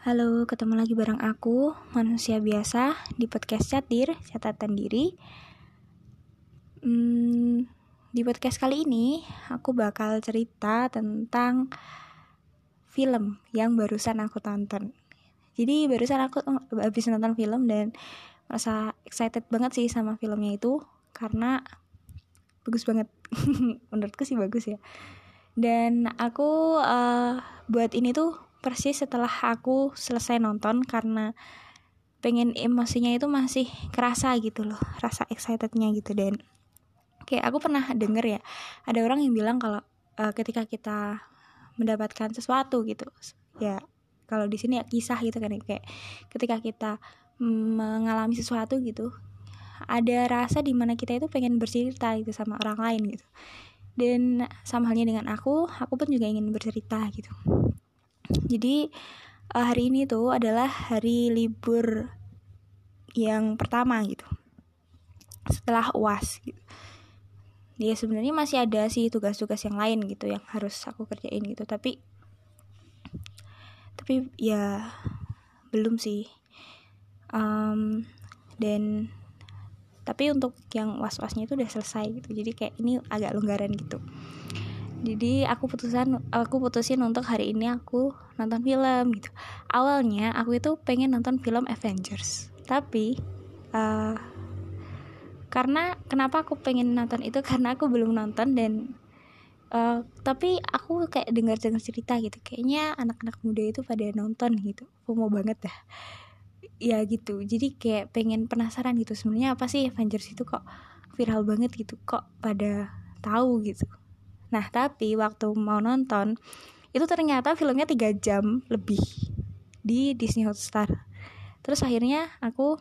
Halo, ketemu lagi bareng aku, manusia biasa, di podcast Catir, catatan diri. Hmm, di podcast kali ini, aku bakal cerita tentang film yang barusan aku tonton. Jadi barusan aku habis nonton film dan merasa excited banget sih sama filmnya itu karena bagus banget. Menurutku sih bagus ya. Dan aku uh, buat ini tuh persis setelah aku selesai nonton karena pengen emosinya itu masih kerasa gitu loh rasa excitednya gitu. Dan kayak aku pernah denger ya ada orang yang bilang kalau uh, ketika kita mendapatkan sesuatu gitu ya kalau di sini ya kisah gitu kan ya, kayak ketika kita mengalami sesuatu gitu ada rasa di mana kita itu pengen bercerita gitu sama orang lain gitu. Dan sama halnya dengan aku aku pun juga ingin bercerita gitu jadi uh, hari ini tuh adalah hari libur yang pertama gitu. Setelah uas gitu. Ya sebenarnya masih ada sih tugas-tugas yang lain gitu yang harus aku kerjain gitu. Tapi tapi ya belum sih. Um, dan tapi untuk yang was-wasnya itu udah selesai gitu. Jadi kayak ini agak longgaran gitu jadi aku putusan aku putusin untuk hari ini aku nonton film gitu. Awalnya aku itu pengen nonton film Avengers. Tapi uh, karena kenapa aku pengen nonton itu? Karena aku belum nonton dan uh, tapi aku kayak dengar dengar cerita gitu. Kayaknya anak-anak muda itu pada nonton gitu. Aku mau banget dah. Ya gitu. Jadi kayak pengen penasaran gitu. Sebenarnya apa sih Avengers itu kok viral banget gitu? Kok pada tahu gitu Nah tapi waktu mau nonton itu ternyata filmnya tiga jam lebih di Disney Hotstar. Terus akhirnya aku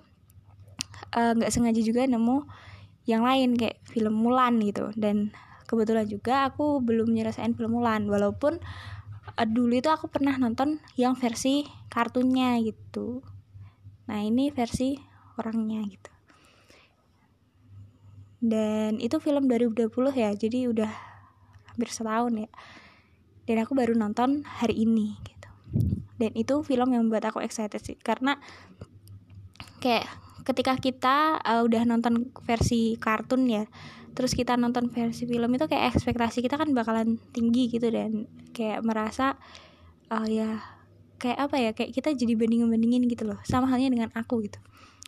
eh, nggak uh, sengaja juga nemu yang lain kayak film Mulan gitu dan kebetulan juga aku belum nyelesain film Mulan walaupun uh, dulu itu aku pernah nonton yang versi kartunnya gitu. Nah ini versi orangnya gitu. Dan itu film 2020 ya, jadi udah hampir setahun ya. Dan aku baru nonton hari ini gitu. Dan itu film yang membuat aku excited sih karena kayak ketika kita uh, udah nonton versi kartun ya terus kita nonton versi film itu kayak ekspektasi kita kan bakalan tinggi gitu dan kayak merasa uh, ya kayak apa ya kayak kita jadi banding bandingin gitu loh sama halnya dengan aku gitu.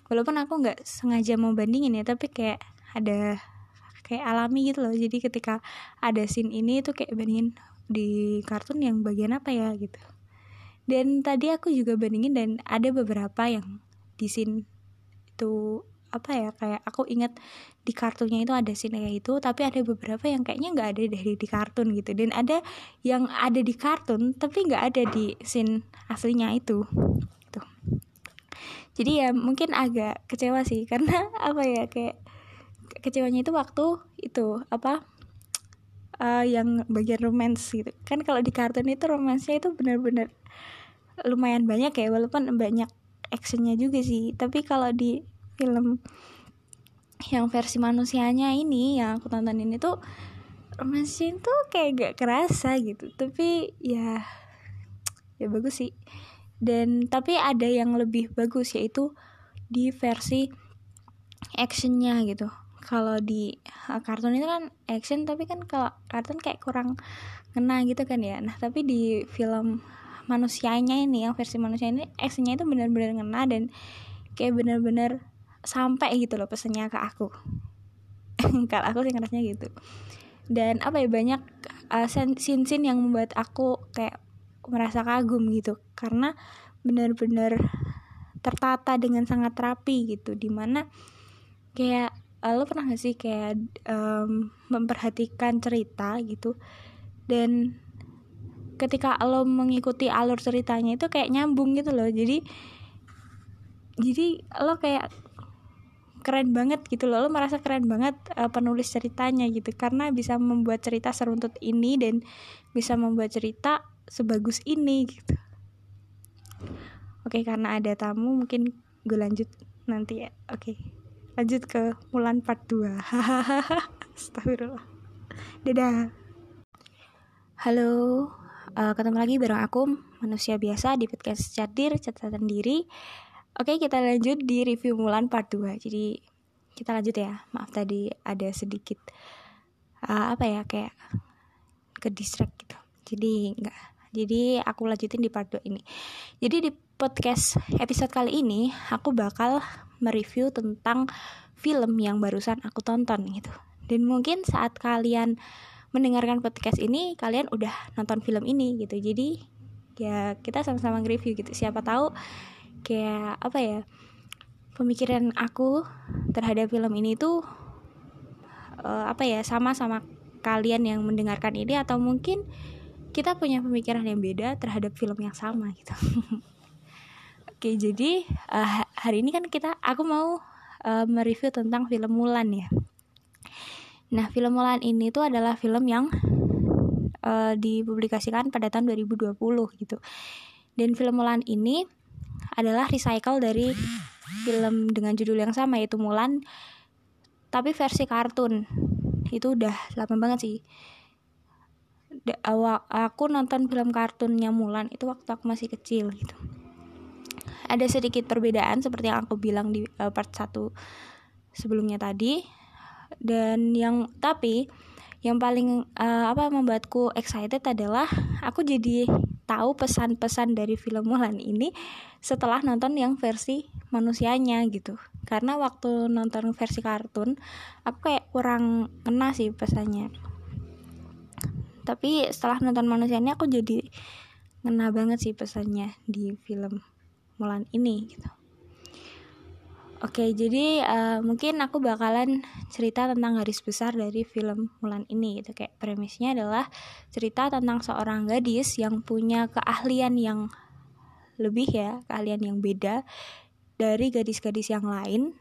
Walaupun aku nggak sengaja mau bandingin ya tapi kayak ada kayak alami gitu loh. Jadi ketika ada scene ini tuh kayak bandingin di kartun yang bagian apa ya gitu. Dan tadi aku juga bandingin dan ada beberapa yang di scene itu apa ya kayak aku ingat di kartunnya itu ada scene kayak itu tapi ada beberapa yang kayaknya nggak ada dari di kartun gitu. Dan ada yang ada di kartun tapi nggak ada di scene aslinya itu tuh jadi ya mungkin agak kecewa sih karena apa ya kayak kecewanya itu waktu itu apa uh, yang bagian romance gitu. Kan kalau di kartun itu romansnya itu benar-benar lumayan banyak ya walaupun banyak actionnya juga sih. Tapi kalau di film yang versi manusianya ini yang aku tontonin itu romansnya itu kayak gak kerasa gitu. Tapi ya ya bagus sih. Dan tapi ada yang lebih bagus yaitu di versi actionnya gitu kalau di kartun itu kan action tapi kan kalau kartun kayak kurang kena gitu kan ya. Nah tapi di film manusianya ini yang versi manusia ini actionnya itu benar-benar ngena dan kayak benar-benar sampai gitu loh pesannya ke aku. Kalau aku sih ngerasnya gitu. Dan apa ya banyak uh, scene-scene yang membuat aku kayak merasa kagum gitu. Karena benar-benar tertata dengan sangat rapi gitu. Di mana kayak uh, lo pernah gak sih kayak um, memperhatikan cerita gitu? Dan ketika lo mengikuti alur ceritanya itu kayak nyambung gitu loh. Jadi jadi lo kayak keren banget gitu loh. Lo merasa keren banget uh, penulis ceritanya gitu. Karena bisa membuat cerita seruntut ini dan bisa membuat cerita sebagus ini gitu. Oke karena ada tamu mungkin gue lanjut nanti ya. Oke lanjut ke Mulan part 2 Astagfirullah. Dadah. Halo uh, Ketemu lagi bareng aku manusia biasa di podcast catir catatan diri. Oke kita lanjut di review Mulan part 2 Jadi kita lanjut ya. Maaf tadi ada sedikit uh, Apa ya kayak ke distract gitu. Jadi enggak. Jadi aku lanjutin di part 2 ini. Jadi di podcast episode kali ini Aku bakal mereview tentang film yang barusan aku tonton gitu. Dan mungkin saat kalian mendengarkan podcast ini Kalian udah nonton film ini gitu. Jadi ya kita sama-sama nge-review gitu. Siapa tahu kayak apa ya pemikiran aku terhadap film ini tuh uh, apa ya sama sama kalian yang mendengarkan ini atau mungkin kita punya pemikiran yang beda terhadap film yang sama gitu. Oke, jadi uh, hari ini kan kita aku mau uh, mereview tentang film Mulan ya. Nah, film Mulan ini tuh adalah film yang uh, dipublikasikan pada tahun 2020 gitu. Dan film Mulan ini adalah recycle dari film dengan judul yang sama yaitu Mulan tapi versi kartun itu udah lama banget sih aku nonton film kartunnya Mulan itu waktu aku masih kecil gitu ada sedikit perbedaan seperti yang aku bilang di uh, part 1 sebelumnya tadi. Dan yang tapi yang paling uh, apa membuatku excited adalah aku jadi tahu pesan-pesan dari film Mulan ini setelah nonton yang versi manusianya gitu. Karena waktu nonton versi kartun aku kayak kurang kena sih pesannya. Tapi setelah nonton manusianya aku jadi kena banget sih pesannya di film Mulan ini gitu Oke, jadi uh, mungkin aku bakalan cerita tentang garis besar dari film Mulan ini gitu. Kayak premisnya adalah cerita tentang seorang gadis yang punya keahlian yang lebih ya, keahlian yang beda dari gadis-gadis yang lain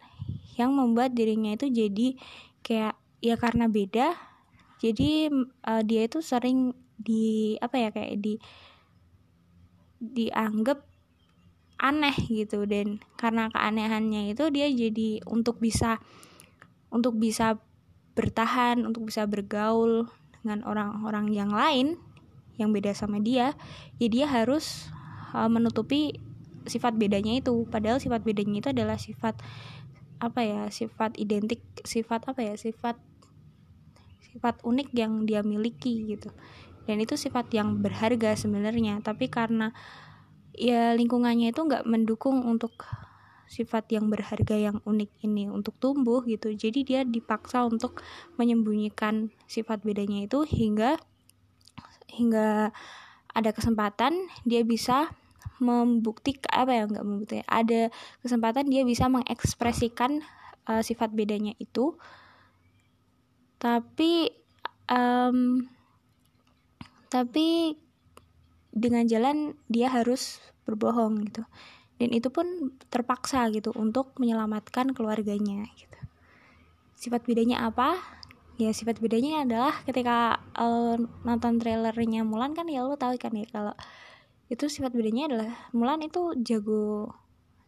yang membuat dirinya itu jadi kayak ya karena beda. Jadi uh, dia itu sering di apa ya kayak di dianggap aneh gitu dan karena keanehannya itu dia jadi untuk bisa untuk bisa bertahan untuk bisa bergaul dengan orang-orang yang lain yang beda sama dia ya dia harus uh, menutupi sifat bedanya itu. Padahal sifat bedanya itu adalah sifat apa ya sifat identik sifat apa ya sifat sifat unik yang dia miliki gitu. Dan itu sifat yang berharga sebenarnya. Tapi karena ya lingkungannya itu nggak mendukung untuk sifat yang berharga yang unik ini untuk tumbuh gitu. Jadi dia dipaksa untuk menyembunyikan sifat bedanya itu hingga hingga ada kesempatan dia bisa membuktikan apa ya nggak membuktikan ada kesempatan dia bisa mengekspresikan uh, sifat bedanya itu. Tapi um, tapi dengan jalan dia harus berbohong gitu. Dan itu pun terpaksa gitu untuk menyelamatkan keluarganya gitu. Sifat bedanya apa? Ya sifat bedanya adalah ketika uh, nonton trailernya Mulan kan ya lo tahu kan ya kalau itu sifat bedanya adalah Mulan itu jago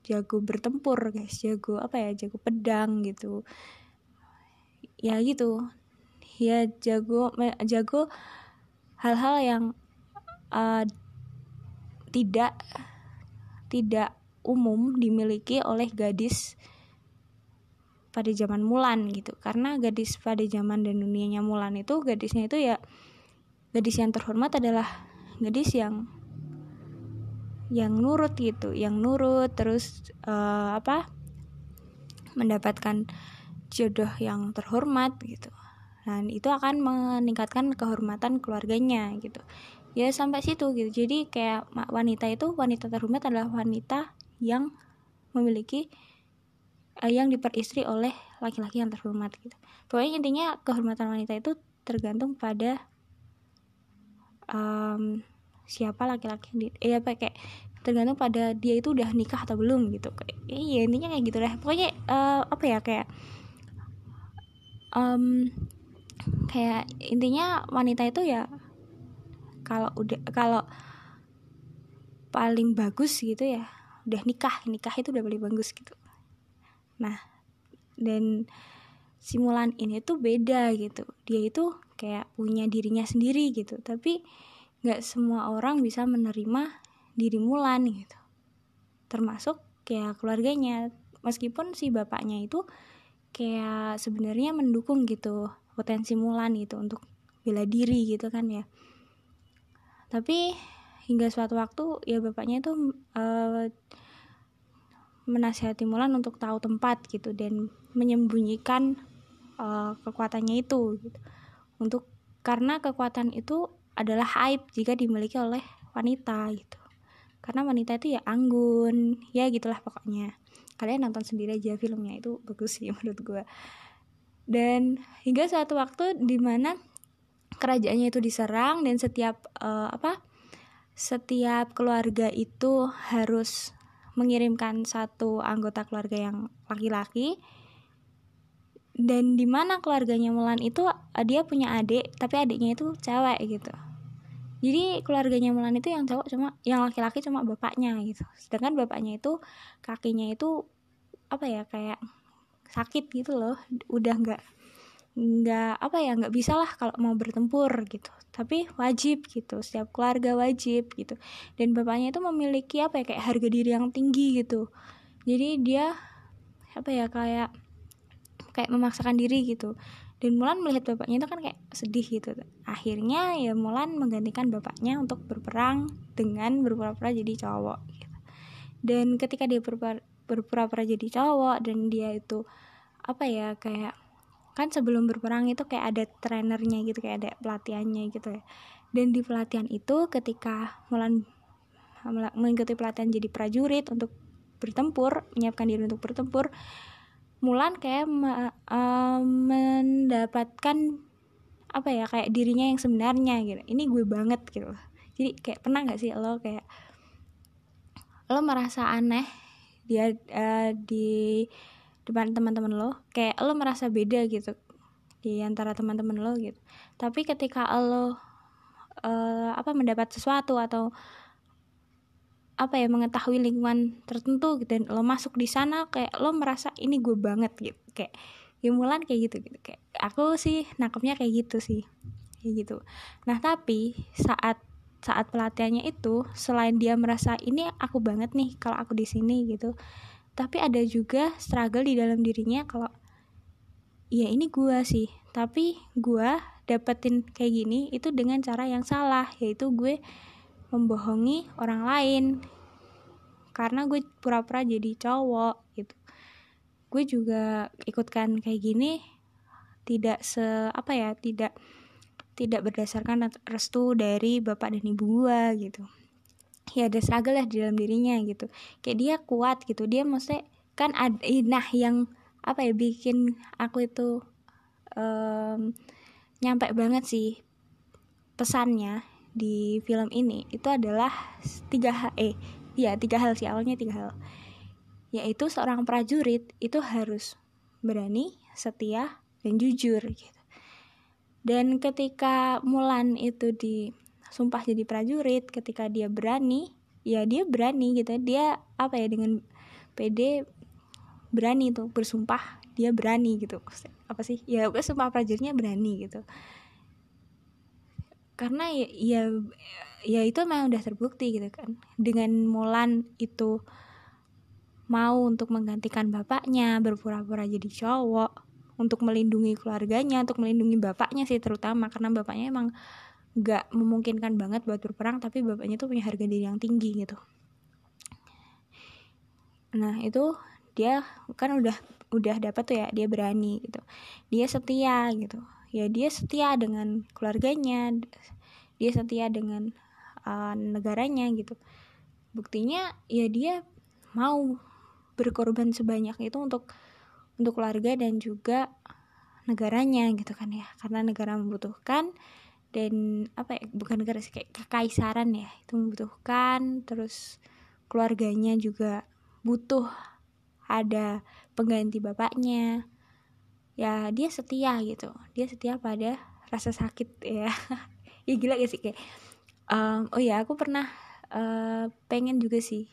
jago bertempur guys jago apa ya jago pedang gitu. Ya gitu. Ya jago jago hal-hal yang uh, tidak tidak umum dimiliki oleh gadis pada zaman Mulan gitu. Karena gadis pada zaman dan dunianya Mulan itu gadisnya itu ya gadis yang terhormat adalah gadis yang yang nurut gitu yang nurut terus uh, apa mendapatkan jodoh yang terhormat gitu. Dan itu akan meningkatkan kehormatan keluarganya gitu ya sampai situ gitu. Jadi kayak wanita itu wanita terhormat adalah wanita yang memiliki uh, yang diperistri oleh laki-laki yang terhormat gitu. Pokoknya intinya kehormatan wanita itu tergantung pada um, siapa laki-laki yang di eh apa tergantung pada dia itu udah nikah atau belum gitu. Kayak iya intinya kayak gitu lah pokoknya uh, apa ya kayak um, kayak intinya wanita itu ya kalau udah kalau paling bagus gitu ya udah nikah nikah itu udah paling bagus gitu. Nah dan simulan ini tuh beda gitu. Dia itu kayak punya dirinya sendiri gitu tapi nggak semua orang bisa menerima diri Mulan gitu. Termasuk kayak keluarganya. Meskipun si bapaknya itu kayak sebenarnya mendukung gitu potensi Mulan gitu untuk bela diri gitu kan ya tapi hingga suatu waktu ya bapaknya itu uh, menasihati Mulan untuk tahu tempat gitu dan menyembunyikan uh, kekuatannya itu gitu. untuk karena kekuatan itu adalah aib jika dimiliki oleh wanita gitu. Karena wanita itu ya anggun ya gitulah pokoknya. Kalian nonton sendiri aja filmnya itu bagus sih menurut gue dan hingga suatu waktu di mana kerajaannya itu diserang dan setiap uh, apa setiap keluarga itu harus mengirimkan satu anggota keluarga yang laki-laki. Dan di mana keluarganya Mulan itu dia punya adik tapi adiknya itu cewek gitu. Jadi keluarganya Mulan itu yang cowok cuma yang laki-laki cuma bapaknya gitu. Sedangkan bapaknya itu kakinya itu apa ya kayak sakit gitu loh udah nggak nggak apa ya nggak bisa lah kalau mau bertempur gitu. Tapi wajib gitu setiap keluarga wajib gitu. Dan bapaknya itu memiliki apa ya kayak harga diri yang tinggi gitu. Jadi dia apa ya kayak kayak memaksakan diri gitu. Dan Mulan melihat bapaknya itu kan kayak sedih gitu. Akhirnya ya Mulan menggantikan bapaknya untuk berperang dengan berpura-pura jadi cowok gitu. dan ketika dia berpura-pura jadi cowok dan dia itu apa ya kayak kan sebelum berperang itu kayak ada trenernya gitu kayak ada pelatihannya gitu ya. Dan di pelatihan itu ketika Mulan mengikuti pelatihan jadi prajurit untuk bertempur menyiapkan diri untuk bertempur Mulan kayak me, uh, mendapatkan apa ya kayak dirinya yang sebenarnya gitu. Ini gue banget gitu. Jadi kayak pernah nggak sih lo kayak lo merasa aneh dia uh, di depan teman-teman lo kayak lo merasa beda gitu di antara teman-teman lo gitu. Tapi ketika lo uh, apa mendapat sesuatu atau apa ya mengetahui lingkungan tertentu gitu dan lo masuk di sana kayak lo merasa ini gue banget gitu. Kayak ya Mulan kayak gitu gitu. Kayak aku sih nangkepnya kayak gitu sih. Kayak gitu. Nah tapi saat saat pelatihannya itu selain dia merasa ini aku banget nih kalau aku di sini gitu tapi ada juga struggle di dalam dirinya kalau ya ini gue sih. Tapi gue dapetin kayak gini itu dengan cara yang salah yaitu gue membohongi orang lain. Karena gue pura-pura jadi cowok gitu. Gue juga ikutkan kayak gini tidak se apa ya tidak tidak berdasarkan restu dari bapak dan ibu gue gitu ya ada struggle lah di dalam dirinya gitu. Kayak dia kuat gitu. Dia maksudnya kan ada nah yang apa ya bikin aku itu um, nyampe banget sih pesannya di film ini itu adalah tiga eh ya tiga hal sih awalnya tiga hal. Yaitu seorang prajurit itu harus berani setia dan jujur gitu. Dan ketika Mulan itu disumpah jadi prajurit ketika dia berani ya dia berani gitu. Dia apa ya dengan PD berani tuh bersumpah dia berani gitu. Apa sih? Ya sumpah prajuritnya berani gitu. Karena ya, ya ya itu memang udah terbukti gitu kan. Dengan Mulan itu mau untuk menggantikan bapaknya berpura-pura jadi cowok untuk melindungi keluarganya untuk melindungi bapaknya sih terutama karena bapaknya emang nggak memungkinkan banget buat berperang tapi bapaknya tuh punya harga diri yang tinggi gitu. Nah itu dia kan udah udah dapat tuh ya dia berani gitu. Dia setia gitu. Ya dia setia dengan keluarganya dia setia dengan uh, negaranya gitu. Buktinya ya dia mau berkorban sebanyak itu untuk untuk keluarga dan juga negaranya gitu kan ya. Karena negara membutuhkan dan apa ya bukan negara sih kayak kekaisaran ya itu membutuhkan terus keluarganya juga butuh ada pengganti bapaknya. Ya dia setia gitu dia setia pada rasa sakit ya. Ya gila ya sih kayak um, oh ya aku pernah uh, pengen juga sih.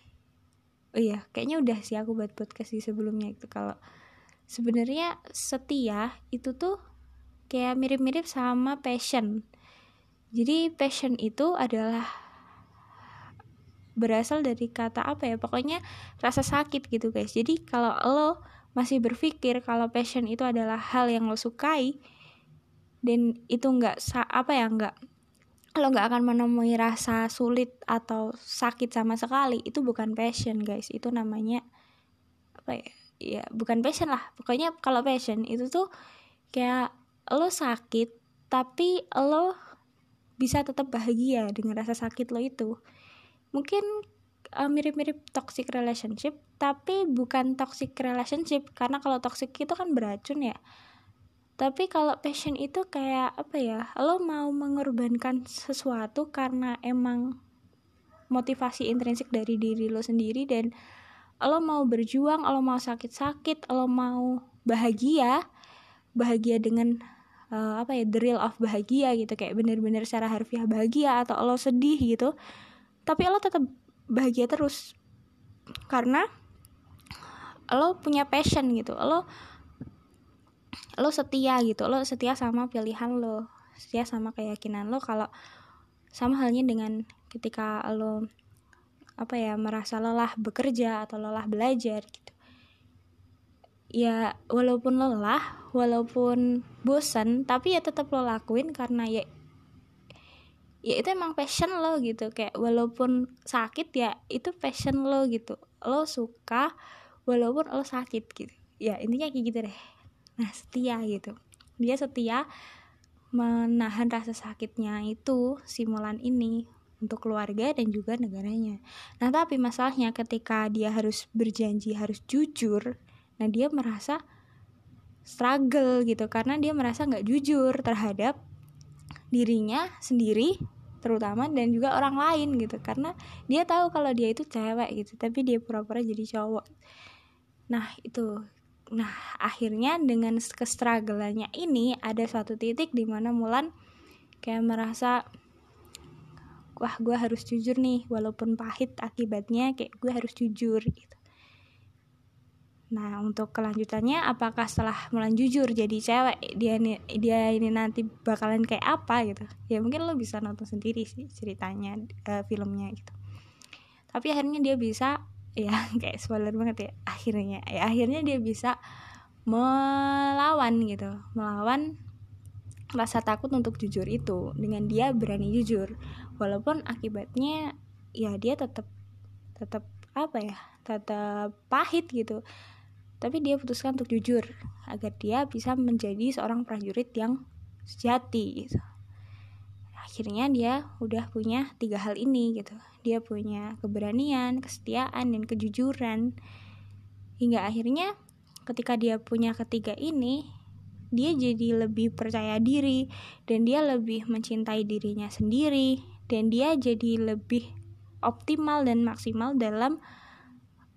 Oh iya kayaknya udah sih aku buat podcast di sebelumnya itu kalau sebenarnya setia itu tuh kayak mirip-mirip sama passion jadi passion itu adalah berasal dari kata apa ya? Pokoknya rasa sakit gitu guys. Jadi kalau lo masih berpikir kalau passion itu adalah hal yang lo sukai dan itu nggak apa ya nggak lo nggak akan menemui rasa sulit atau sakit sama sekali itu bukan passion guys. Itu namanya apa ya? Ya bukan passion lah. Pokoknya kalau passion itu tuh kayak lo sakit tapi lo bisa tetap bahagia dengan rasa sakit lo itu. Mungkin uh, mirip-mirip toxic relationship tapi bukan toxic relationship karena kalau toxic itu kan beracun ya. Tapi kalau passion itu kayak apa ya lo mau mengorbankan sesuatu karena emang motivasi intrinsik dari diri lo sendiri dan lo mau berjuang lo mau sakit-sakit lo mau bahagia bahagia dengan uh, apa ya the real of bahagia gitu. Kayak bener-bener secara harfiah bahagia atau lo sedih gitu. Tapi lo tetap bahagia terus. Karena lo punya passion gitu. Lo lo setia gitu. Lo setia sama pilihan lo. Setia sama keyakinan lo kalau sama halnya dengan ketika lo apa ya merasa lelah bekerja atau lelah belajar gitu. Ya walaupun lelah walaupun bosan tapi ya tetap lo lakuin karena ya ya itu emang passion lo gitu. Kayak walaupun sakit ya itu passion lo gitu. Lo suka walaupun lo sakit gitu. Ya intinya kayak gitu deh. Nah setia gitu. Dia setia menahan rasa sakitnya itu simulan ini untuk keluarga dan juga negaranya. Nah, tapi masalahnya ketika dia harus berjanji harus jujur nah dia merasa struggle gitu karena dia merasa nggak jujur terhadap dirinya sendiri terutama dan juga orang lain gitu. Karena dia tahu kalau dia itu cewek gitu tapi dia pura-pura jadi cowok. Nah itu. Nah akhirnya dengan kestruggelannya ini ada suatu titik di mana Mulan kayak merasa wah gue harus jujur nih walaupun pahit akibatnya kayak gue harus jujur gitu Nah, untuk kelanjutannya apakah setelah Mulan jujur jadi cewek dia ini dia ini nanti bakalan kayak apa gitu. Ya mungkin lo bisa nonton sendiri sih ceritanya uh, filmnya gitu. Tapi akhirnya dia bisa ya kayak spoiler banget ya akhirnya ya akhirnya dia bisa melawan gitu, melawan rasa takut untuk jujur itu dengan dia berani jujur walaupun akibatnya ya dia tetap tetap apa ya tetap pahit gitu tapi dia putuskan untuk jujur agar dia bisa menjadi seorang prajurit yang sejati gitu. Akhirnya dia udah punya tiga hal ini gitu. Dia punya keberanian kesetiaan dan kejujuran. Hingga akhirnya ketika dia punya ketiga ini dia jadi lebih percaya diri dan dia lebih mencintai dirinya sendiri dan dia jadi lebih optimal dan maksimal dalam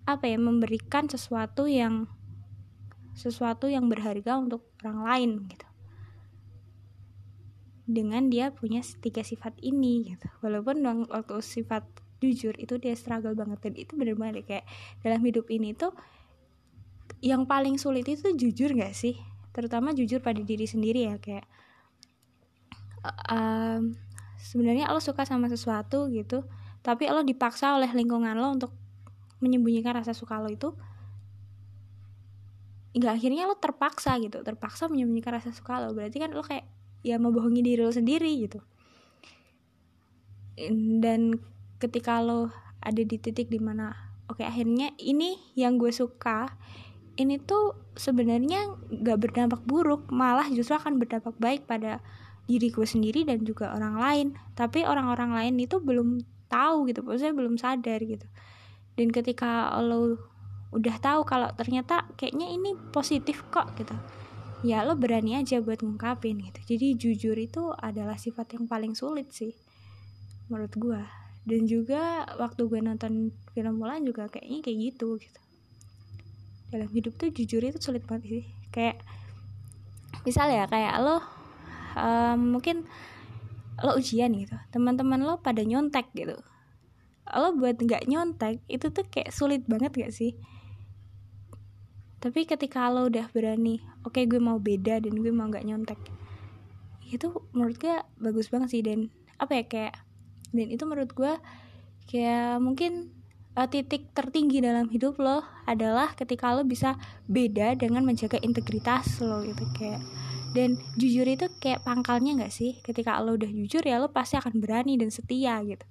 apa ya memberikan sesuatu yang sesuatu yang berharga untuk orang lain gitu. Dengan dia punya tiga sifat ini gitu. Walaupun waktu sifat jujur itu dia struggle banget dan itu benar-benar kayak dalam hidup ini tuh yang paling sulit itu jujur gak sih? Terutama jujur pada diri sendiri ya kayak um, sebenarnya lo suka sama sesuatu gitu tapi lo dipaksa oleh lingkungan lo untuk menyembunyikan rasa suka lo itu nggak akhirnya lo terpaksa gitu. Terpaksa menyembunyikan rasa suka lo. Berarti kan lo kayak ya membohongi diri lo sendiri gitu. Dan ketika lo ada di titik di mana oke okay, akhirnya ini yang gue suka ini tuh sebenarnya nggak berdampak buruk. Malah justru akan berdampak baik pada diri gue sendiri dan juga orang lain. Tapi orang-orang lain itu belum tahu gitu. Maksudnya belum sadar gitu dan ketika lo udah tahu kalau ternyata kayaknya ini positif kok gitu. Ya lo berani aja buat ngungkapin gitu. Jadi jujur itu adalah sifat yang paling sulit sih menurut gue dan juga waktu gue nonton film Mulan juga kayaknya kayak gitu gitu. Dalam hidup tuh jujur itu sulit banget sih. Kayak misal ya kayak lo um, mungkin lo ujian gitu. Teman-teman lo pada nyontek gitu lo buat nggak nyontek itu tuh kayak sulit banget gak sih? Tapi ketika lo udah berani oke okay, gue mau beda dan gue mau nggak nyontek itu menurut gue bagus banget sih dan. Apa ya kayak dan itu menurut gue kayak mungkin uh, titik tertinggi dalam hidup lo adalah ketika lo bisa beda dengan menjaga integritas lo gitu kayak. Dan jujur itu kayak pangkalnya nggak sih? Ketika lo udah jujur ya lo pasti akan berani dan setia gitu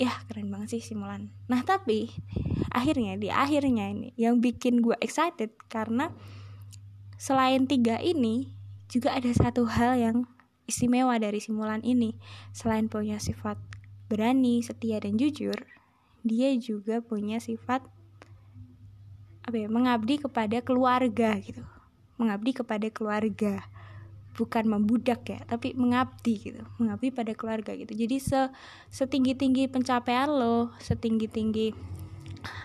ya keren banget sih simulan. Nah tapi akhirnya di akhirnya ini yang bikin gue excited karena selain tiga ini juga ada satu hal yang istimewa dari simulan ini. Selain punya sifat berani setia dan jujur dia juga punya sifat apa ya mengabdi kepada keluarga gitu. Mengabdi kepada keluarga bukan membudak ya tapi mengabdi gitu mengabdi pada keluarga gitu. Jadi se setinggi tinggi pencapaian lo setinggi tinggi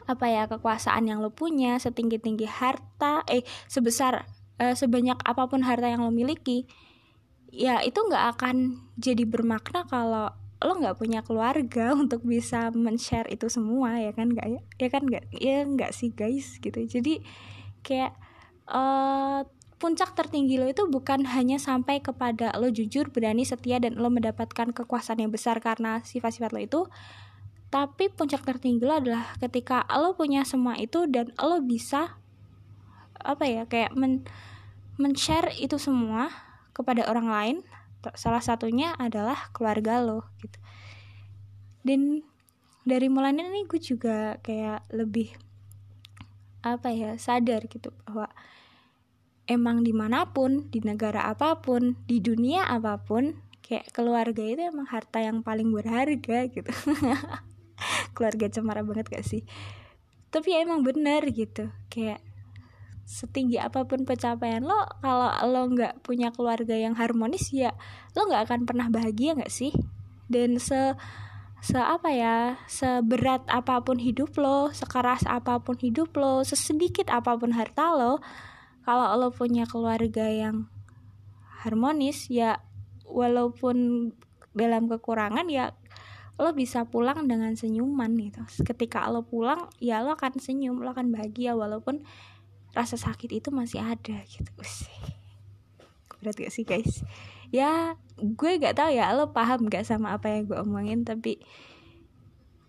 apa ya kekuasaan yang lo punya setinggi tinggi harta eh sebesar eh, sebanyak apa pun harta yang lo miliki ya itu nggak akan jadi bermakna kalau lo nggak punya keluarga untuk bisa men-share itu semua ya kan nggak ya? Ya kan nggak? Ya nggak sih guys gitu. Jadi kayak uh, puncak tertinggi lo itu bukan hanya sampai kepada lo jujur, berani, setia dan lo mendapatkan kekuasaan yang besar karena sifat-sifat lo itu. Tapi puncak tertinggi lo adalah ketika lo punya semua itu dan lo bisa apa ya kayak men men-share itu semua kepada orang lain. Salah satunya adalah keluarga lo gitu. Dan dari mulanya ini gue juga kayak lebih apa ya sadar gitu bahwa emang di mana pun di negara apa pun di dunia apa pun kayak keluarga itu emang harta yang paling berharga gitu. Keluarga cemara banget gak sih? Tapi ya emang bener gitu kayak setinggi apa pun pencapaian lo kalau lo nggak punya keluarga yang harmonis ya lo nggak akan pernah bahagia nggak sih? Dan se se apa ya seberat apa pun hidup lo sekeras apa pun hidup lo sesedikit apa pun harta lo kalau lo punya keluarga yang harmonis ya walaupun dalam kekurangan ya lo bisa pulang dengan senyuman gitu. Ketika lo pulang ya lo akan senyum lo akan bahagia walaupun rasa sakit itu masih ada gitu. Sih berat gak sih guys? Ya gue gak tahu ya lo paham gak sama apa yang gue omongin tapi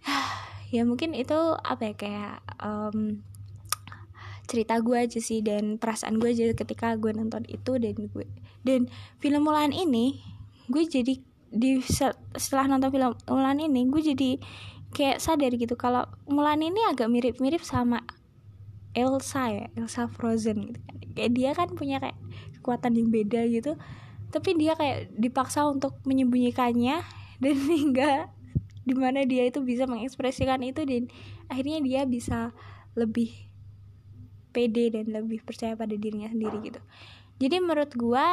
ya mungkin itu apa ya kayak um, cerita gue aja sih dan perasaan gue aja ketika gue nonton itu dan gue dan film Mulan ini gue jadi di setelah nonton film Mulan ini gue jadi kayak sadar gitu kalau Mulan ini agak mirip-mirip sama Elsa ya Elsa Frozen gitu kan. Kayak dia kan punya kayak kekuatan yang beda gitu tapi dia kayak dipaksa untuk menyembunyikannya dan hingga di mana dia itu bisa mengekspresikan itu dan akhirnya dia bisa lebih pede dan lebih percaya pada dirinya sendiri gitu. Jadi menurut gue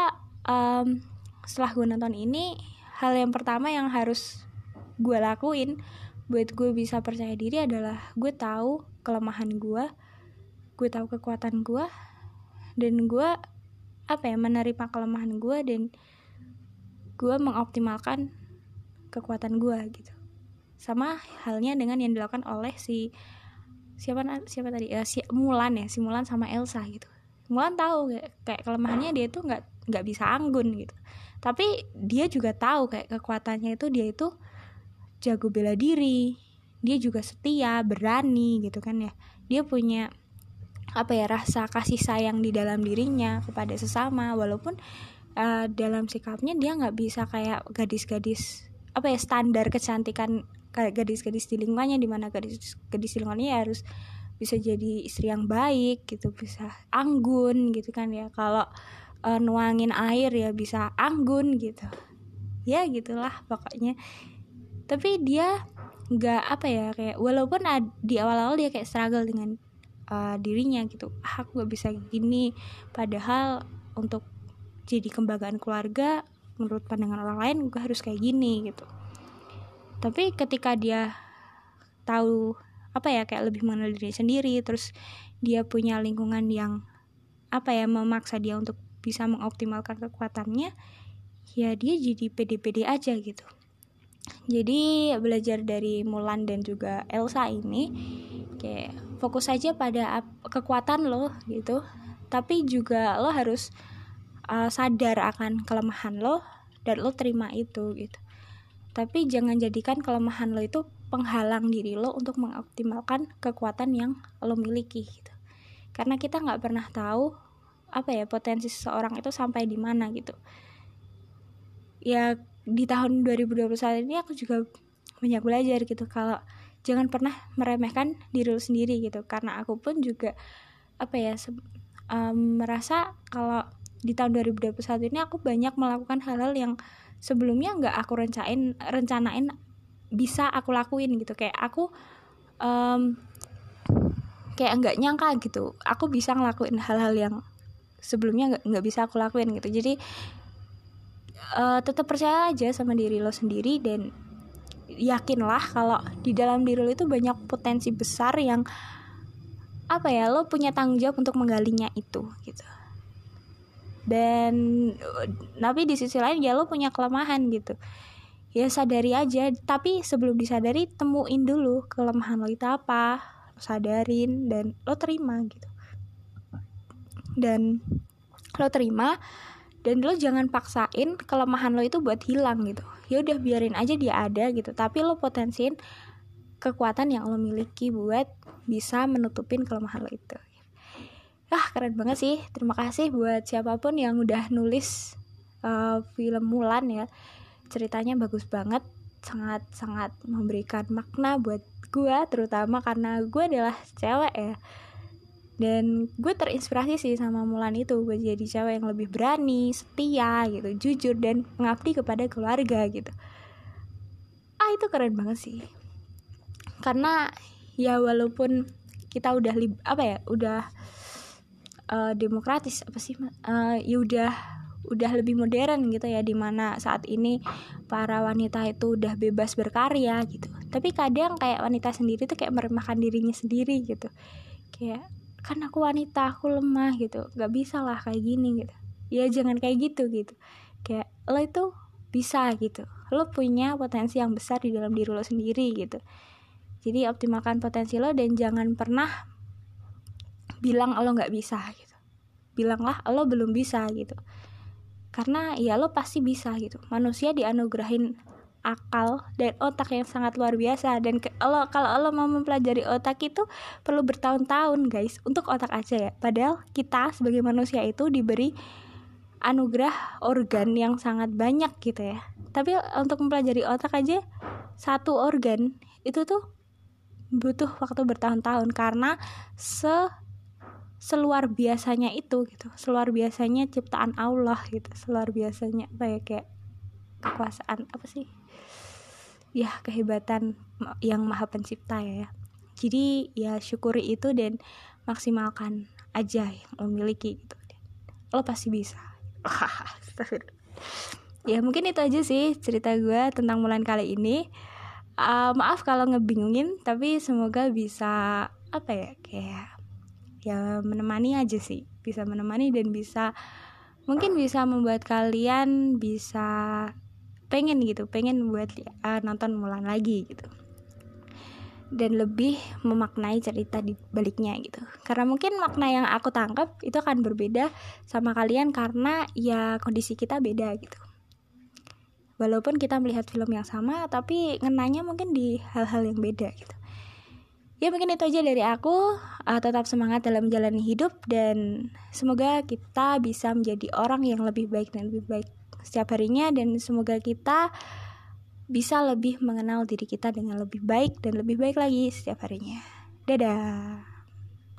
um, setelah gue nonton ini hal yang pertama yang harus gue lakuin buat gue bisa percaya diri adalah gue tahu kelemahan gue gue tahu kekuatan gue dan gue apa ya menerima kelemahan gue dan gue mengoptimalkan kekuatan gue gitu. Sama halnya dengan yang dilakukan oleh si siapa siapa tadi? Ya si Mulan ya si Mulan sama Elsa gitu. Mulan tahu kayak, kayak kelemahannya dia tuh nggak nggak bisa anggun gitu. Tapi dia juga tahu kayak kekuatannya itu dia itu jago bela diri. Dia juga setia berani gitu kan ya. Dia punya apa ya rasa kasih sayang di dalam dirinya kepada sesama. Walaupun uh, dalam sikapnya dia nggak bisa kayak gadis-gadis apa ya standar kecantikan gadis-gadis di lingkungannya di mana gadis-gadis di lingkungannya harus bisa jadi istri yang baik gitu bisa anggun gitu kan ya. Kalau uh, nuangin air ya bisa anggun gitu. Ya gitulah pokoknya. Tapi dia nggak apa ya kayak walaupun di awal-awal dia kayak struggle dengan uh, dirinya gitu. Ah, aku gak bisa gini. Padahal untuk jadi kebanggaan keluarga menurut pandangan orang lain gue harus kayak gini gitu tapi ketika dia tahu apa ya kayak lebih mengenal diri sendiri terus dia punya lingkungan yang apa ya memaksa dia untuk bisa mengoptimalkan kekuatannya ya dia jadi pede-pede aja gitu. Jadi belajar dari Mulan dan juga Elsa ini kayak fokus aja pada kekuatan lo gitu. Tapi juga lo harus uh, sadar akan kelemahan lo dan lo terima itu gitu tapi jangan jadikan kelemahan lo itu penghalang diri lo untuk mengoptimalkan kekuatan yang lo miliki gitu. Karena kita nggak pernah tahu apa ya potensi seseorang itu sampai di mana gitu. Ya di tahun 2021 ini aku juga banyak belajar gitu. Kalau jangan pernah meremehkan diri lo sendiri gitu. Karena aku pun juga apa ya um, merasa kalau di tahun 2021 ini aku banyak melakukan hal-hal yang sebelumnya nggak aku rencanain rencanain bisa aku lakuin gitu. Kayak aku um, kayak nggak nyangka gitu aku bisa ngelakuin hal-hal yang sebelumnya nggak nggak bisa aku lakuin gitu. Jadi uh, tetap percaya aja sama diri lo sendiri dan yakinlah kalau di dalam diri lo itu banyak potensi besar yang apa ya lo punya tanggung jawab untuk menggalinya itu gitu dan tapi di sisi lain ya lo punya kelemahan gitu. Ya sadari aja tapi sebelum disadari temuin dulu kelemahan lo itu apa. Lo sadarin dan lo terima gitu. Dan lo terima dan lo jangan paksain kelemahan lo itu buat hilang gitu. Ya udah biarin aja dia ada gitu tapi lo potensiin kekuatan yang lo miliki buat bisa menutupin kelemahan lo itu ah keren banget sih. Terima kasih buat siapa pun yang udah nulis uh, film Mulan ya. Ceritanya bagus banget. Sangat sangat memberikan makna buat gue terutama karena gue adalah cewek ya. Dan gue terinspirasi sih sama Mulan itu gue jadi cewek yang lebih berani setia gitu jujur dan mengabdi kepada keluarga gitu. Ah itu keren banget sih. Karena ya walaupun kita udah apa ya udah uh, demokratis apa sih uh, ya udah udah lebih modern gitu ya di mana saat ini para wanita itu udah bebas berkarya gitu. Tapi kadang kayak wanita sendiri tuh kayak meremehkan dirinya sendiri gitu. Kayak kan aku wanita aku lemah gitu. Nggak bisa lah kayak gini gitu. Ya jangan kayak gitu gitu. Kayak lo itu bisa gitu. Lo punya potensi yang besar di dalam diri lo sendiri gitu. Jadi optimalkan potensi lo dan jangan pernah bilang lo nggak bisa gitu. Bilanglah lo belum bisa gitu. Karena ya lo pasti bisa gitu. Manusia dianugerahin akal dan otak yang sangat luar biasa dan ke, lo kalau lo mau mempelajari otak itu perlu bertahun-tahun guys untuk otak aja ya. Padahal kita sebagai manusia itu diberi anugerah organ yang sangat banyak gitu ya. Tapi untuk mempelajari otak aja satu organ itu tuh butuh waktu bertahun-tahun karena se seluar biasanya itu gitu. Seluar biasanya ciptaan Allah gitu. Seluar biasanya apa ya kayak kekuasaan apa sih? Ya kehebatan yang maha pencipta ya jadi ya syukuri itu dan maksimalkan aja yang lo miliki gitu. Lo pasti bisa. Ya mungkin itu aja sih cerita gue tentang bulan kali ini. Uh, maaf kalau ngebingungin tapi semoga bisa apa ya kayak ya menemani aja sih. Bisa menemani dan bisa mungkin bisa membuat kalian bisa pengen gitu pengen buat uh, nonton Mulan lagi gitu. Dan lebih memaknai cerita di baliknya gitu. Karena mungkin makna yang aku tangkap itu akan berbeda sama kalian karena ya kondisi kita beda gitu. Walaupun kita melihat film yang sama tapi ngenanya mungkin di hal-hal yang beda gitu ya mungkin itu aja dari aku. Uh, tetap semangat dalam menjalani hidup dan semoga kita bisa menjadi orang yang lebih baik dan lebih baik setiap harinya dan semoga kita bisa lebih mengenal diri kita dengan lebih baik dan lebih baik lagi setiap harinya. Dadah